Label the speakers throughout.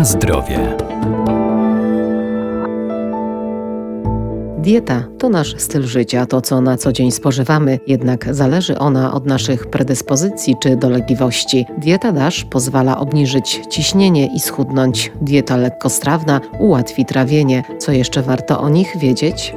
Speaker 1: Na zdrowie. Dieta to nasz styl życia, to co na co dzień spożywamy, jednak zależy ona od naszych predyspozycji czy dolegliwości. Dieta DASH pozwala obniżyć ciśnienie i schudnąć. Dieta lekkostrawna ułatwi trawienie. Co jeszcze warto o nich wiedzieć?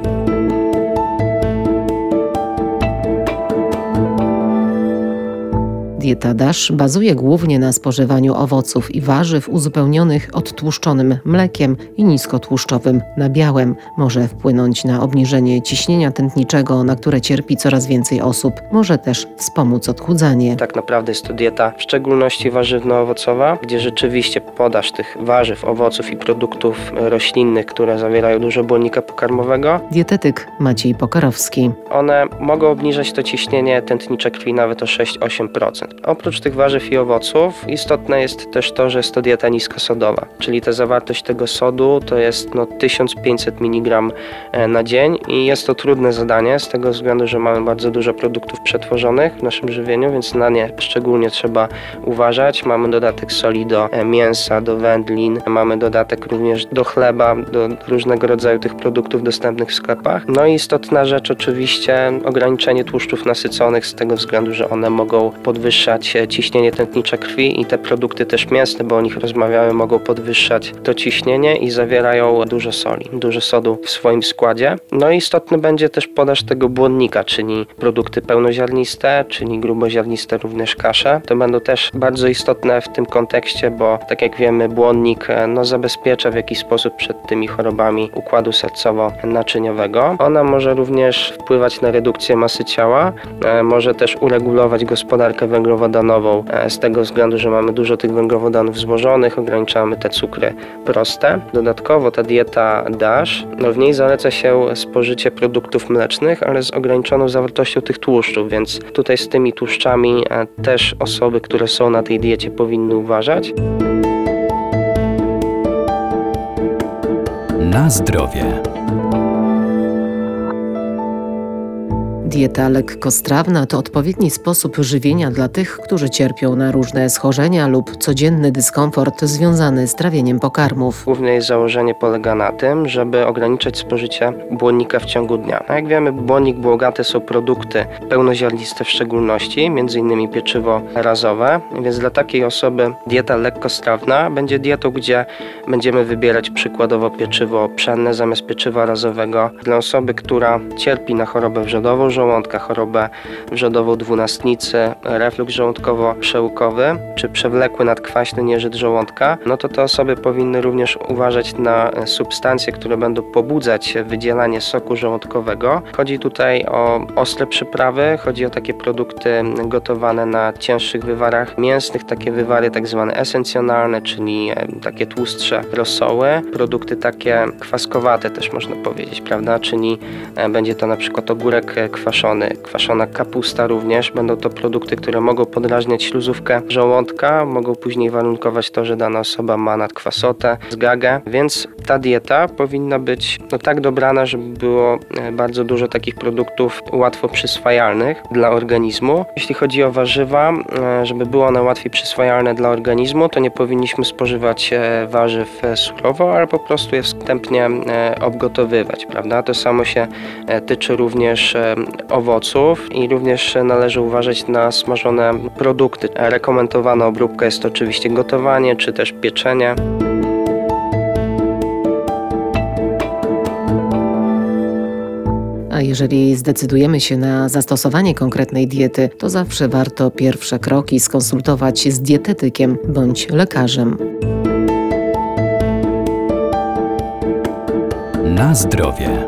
Speaker 1: Dieta DASH bazuje głównie na spożywaniu owoców i warzyw uzupełnionych odtłuszczonym mlekiem i niskotłuszczowym nabiałem. Może wpłynąć na obniżenie ciśnienia tętniczego, na które cierpi coraz więcej osób. Może też wspomóc odchudzanie.
Speaker 2: Tak naprawdę jest to dieta w szczególności warzywno-owocowa, gdzie rzeczywiście podaż tych warzyw, owoców i produktów roślinnych, które zawierają dużo błonnika pokarmowego.
Speaker 1: Dietetyk Maciej Pokarowski.
Speaker 2: One mogą obniżać to ciśnienie tętnicze krwi nawet o 6-8%. Oprócz tych warzyw i owoców istotne jest też to, że jest to dieta niskosodowa, czyli ta zawartość tego sodu to jest no, 1500 mg e, na dzień i jest to trudne zadanie z tego względu, że mamy bardzo dużo produktów przetworzonych w naszym żywieniu, więc na nie szczególnie trzeba uważać. Mamy dodatek soli do e, mięsa, do wędlin, mamy dodatek również do chleba, do różnego rodzaju tych produktów dostępnych w sklepach. No i istotna rzecz oczywiście ograniczenie tłuszczów nasyconych z tego względu, że one mogą podwyższać podwyższać ciśnienie tętnicze krwi i te produkty też mięsne, bo o nich rozmawiamy, mogą podwyższać to ciśnienie i zawierają dużo soli, dużo sodu w swoim składzie. No i istotny będzie też podaż tego błonnika, czyli produkty pełnoziarniste, czyli gruboziarniste również kasze. To będą też bardzo istotne w tym kontekście, bo tak jak wiemy, błonnik no, zabezpiecza w jakiś sposób przed tymi chorobami układu sercowo-naczyniowego. Ona może również wpływać na redukcję masy ciała, e, może też uregulować gospodarkę węglowodanu węglowodanową e, z tego względu, że mamy dużo tych węglowodanów złożonych, ograniczamy te cukry proste. Dodatkowo ta dieta DASH, no w niej zaleca się spożycie produktów mlecznych, ale z ograniczoną zawartością tych tłuszczów, więc tutaj z tymi tłuszczami e, też osoby, które są na tej diecie powinny uważać.
Speaker 1: Na zdrowie. Dieta lekkostrawna to odpowiedni sposób żywienia dla tych, którzy cierpią na różne schorzenia lub codzienny dyskomfort związany z trawieniem pokarmów.
Speaker 2: Główne jej założenie polega na tym, żeby ograniczać spożycie błonnika w ciągu dnia. A jak wiemy, błonnik błogate są produkty pełnoziarniste w szczególności, m.in. pieczywo razowe, więc dla takiej osoby dieta lekkostrawna będzie dietą, gdzie będziemy wybierać przykładowo pieczywo pszenne zamiast pieczywa razowego. Dla osoby, która cierpi na chorobę wrzodową, żołądka, chorobę wrzodową dwunastnicy, reflux żołądkowo-przełykowy czy przewlekły nadkwaśny nieżyt żołądka, no to te osoby powinny również uważać na substancje, które będą pobudzać wydzielanie soku żołądkowego. Chodzi tutaj o ostre przyprawy, chodzi o takie produkty gotowane na cięższych wywarach mięsnych, takie wywary tak zwane esencjonalne, czyli e, takie tłustsze rosoły, produkty takie kwaskowate też można powiedzieć, prawda, czyli e, będzie to na przykład ogórek kwaskowy, kwaszony, kwaszona kapusta również. Będą to produkty, które mogą podrażniać śluzówkę żołądka, mogą później warunkować to, że dana osoba ma nadkwasotę, zgagę, więc ta dieta powinna być no, tak dobrana, żeby było e, bardzo dużo takich produktów łatwo przyswajalnych dla organizmu. Jeśli chodzi o warzywa, e, żeby były one łatwiej przyswajalne dla organizmu, to nie powinniśmy spożywać e, warzyw surowo, ale po prostu je wstępnie obgotowywać, prawda? To samo się tyczy również owoców i również należy uważać na smażone produkty. Rekomendowana obróbka jest to oczywiście gotowanie czy też pieczenie.
Speaker 1: A jeżeli zdecydujemy się na zastosowanie konkretnej diety, to zawsze warto pierwsze kroki skonsultować z dietetykiem bądź lekarzem. Na zdrowie.